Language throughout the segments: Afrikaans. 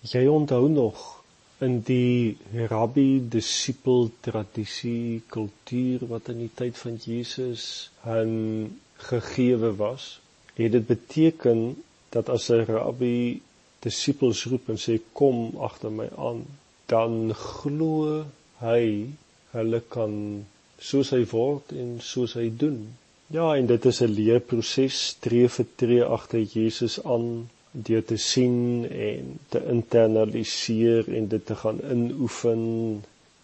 Jy onthou nog in die rabbi disipel tradisie kultuur wat in die tyd van Jesus han gegeewe was, het dit beteken dat as 'n rabbi disipels roep en sê kom agter my aan, dan glo hy hulle kan soos hy word en soos hy doen. Ja, en dit is 'n leerproses, tree vir tree agter Jesus aan deur te sien en te internaliseer en dit te gaan inoefen.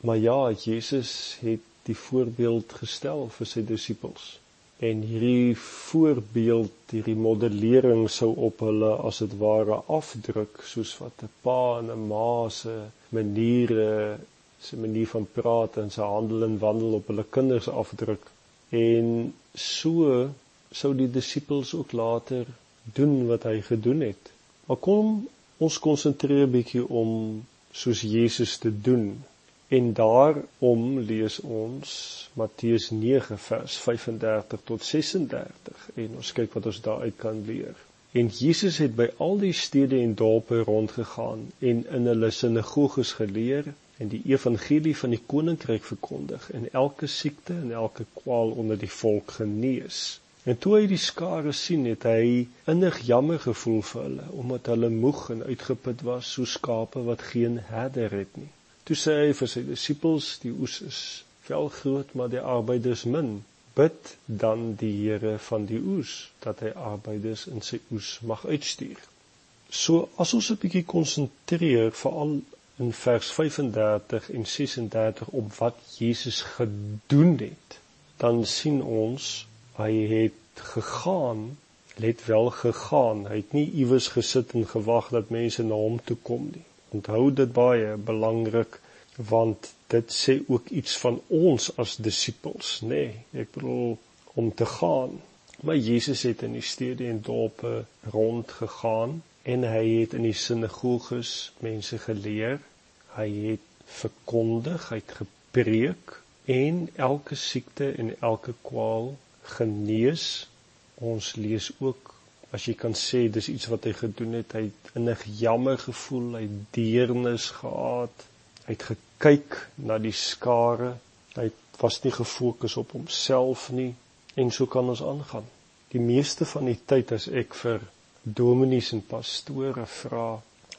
Maar ja, Jesus het die voorbeeld gestel vir sy disippels. En hierdie voorbeeld, hierdie modellering sou op hulle as dit ware afdruk soos wat 'n pa en 'n ma se maniere, se manier van praat en sy handel en wandel op hulle kinders afdruk en so sou die disippels ook later doen wat hy gedoen het. Maar kom ons konsentreer bietjie om soos Jesus te doen. En daarom lees ons Matteus 9 vers 35 tot 36 en ons kyk wat ons daaruit kan leer. En Jesus het by al die stede en dorpe rondgegaan en in hulle sinagoges geleer en die evangelie van die koninkryk verkondig en elke siekte en elke kwaal onder die volk genees. En toe hy die skare sien, het hy innig jammer gevoel vir hulle omdat hulle moeg en uitgeput was soos skape wat geen herder het nie. Toe sê hy vir sy disippels: "Die oes is vel groot, maar die arbeiders min. Bid dan die Here van die oes dat hy arbeiders in sy oes mag uitstuur." So as ons 'n bietjie konsentreer veral in vers 35 en 36 op wat Jesus gedoen het, dan sien ons hy het gegaan, het wel gegaan. Hy het nie iewers gesit en gewag dat mense na hom toe kom nie. Onthou dit baie belangrik want dit sê ook iets van ons as disippels, nê? Nee, ek bedoel om te gaan. Maar Jesus het in die stede en dorpe rondgegaan en hy het in die sinagoges mense geleer. Hy het verkondig, hy het gepreek en elke siekte en elke kwaal genees. Ons lees ook as jy kan sê dis iets wat hy gedoen het. Hy het innig jammer gevoel, hy het deernis gehad. Hy het gekyk na die skare. Hy was nie gefokus op homself nie en so kan ons aangaan. Die meeste van die tyd as ek vir dominees en pastore vra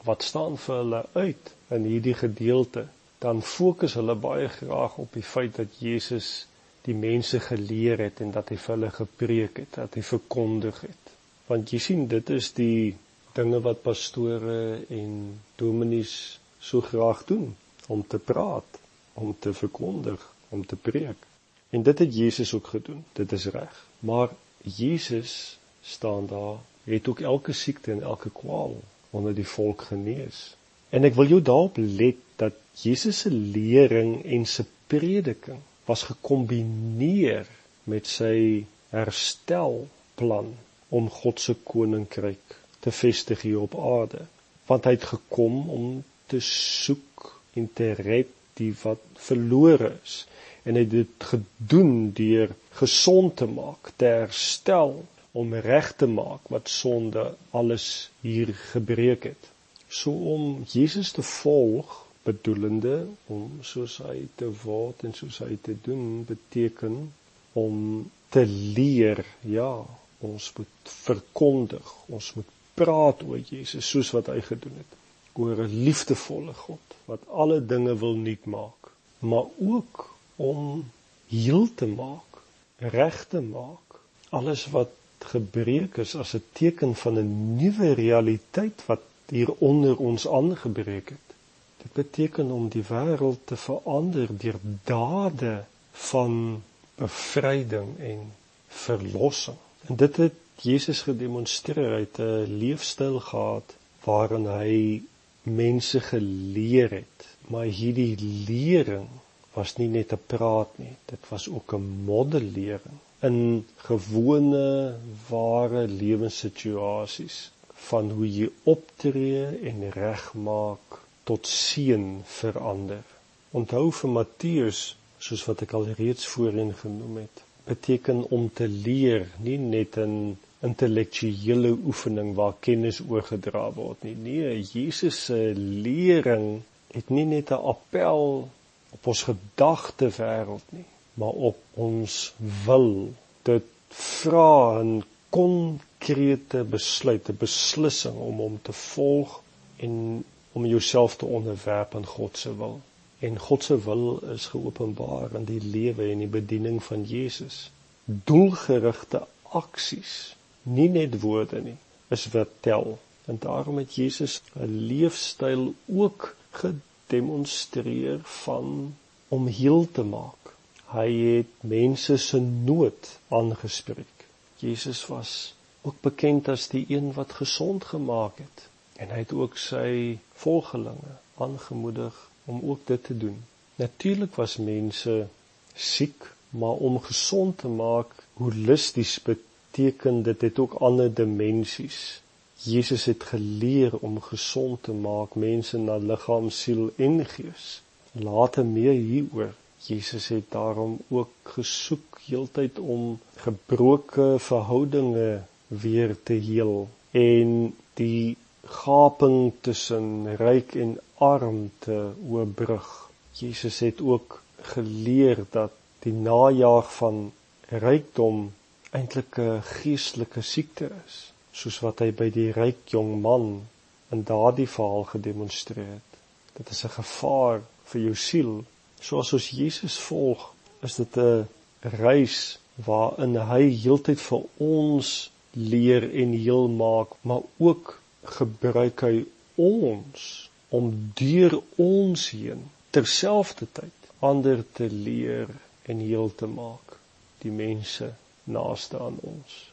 wat staan vir hulle uit in hierdie gedeelte, dan fokus hulle baie graag op die feit dat Jesus die mense geleer het en dat hy vir hulle gepreek het, dat hy verkondig het. Want jy sien, dit is die dinge wat pastore en dominees so graag doen, om te praat, om te verkondig, om te preek. En dit het Jesus ook gedoen. Dit is reg. Maar Jesus staan daar het ook elke siekte en elke kwaal onder die volk genees. En ek wil jou daarop let dat Jesus se lering en sy prediking was gekombineer met sy herstelplan om God se koninkryk te vestig hier op aarde. Want hy het gekom om te soek en te red die wat verlore is en hy het dit gedoen deur gesond te maak, te herstel om reg te maak wat sonde alles hier gebreek het. So om Jesus te volg bedoelende om soos hy te word en soos hy te doen beteken om te leer. Ja, ons moet verkondig, ons moet praat oor Jesus soos wat hy gedoen het. Oor 'n liefdevolle God wat alle dinge wil nuut maak, maar ook om heel te maak, reg te maak, alles wat gebreek is as 'n teken van 'n nuwe realiteit wat hier onder ons aangebreek het. Dit beteken om die wêreld te verander deur dade van bevryding en verlossing. En dit het Jesus gedemonstreer uit 'n leefstyl gehad waarin hy mense geleer het. Maar hierdie lering was nie net 'n praat nie, dit was ook 'n modellering in gewone ware lewenssituasies van hoe jy optree en regmaak tot seën verander. Onthou vir Matteus, soos wat ek al reeds voorheen genoem het, beteken om te leer, nie net in intellektuele oefening waar kennis oorgedra word nie. Nee, Jesus se lering het nie net 'n appel op ons gedagte wêreld nie, maar op ons wil. Dit vra 'n konkrete besluit, 'n beslissing om hom te volg en om jouself te onderwerp aan God se wil. En God se wil is geopenbaar in die lewe en die bediening van Jesus. Doelgerigte aksies, nie net woorde nie, is wat tel. En daarom het Jesus 'n leefstyl ook gedemonstreer van om heel te maak. Hy het mense se nood aangespreek. Jesus was ook bekend as die een wat gesond gemaak het en hy het ook sy volgelinge aangemoedig om ook dit te doen. Natuurlik was mense siek, maar om gesond te maak holisties beteken dit het ook ander dimensies. Jesus het geleer om gesond te maak mense na liggaam, siel en gees. Later meer hieroor. Jesus het daarom ook gesoek heeltyd om gebroke verhoudinge weer te heel en die gaping tussen ryk en arm te oorbrug. Jesus het ook geleer dat die najaag van rykdom eintlik 'n geestelike siekte is soos wat hy by die ryk jong man in daardie verhaal gedemonstreer het. Dit is 'n gevaar vir jou siel. Soos ons Jesus volg, is dit 'n reis waarin hy heeltyd vir ons leer en heel maak, maar ook gebruik hy ons om deur ons heen terselfdertyd ander te leer en heel te maak, die mense naaste aan ons.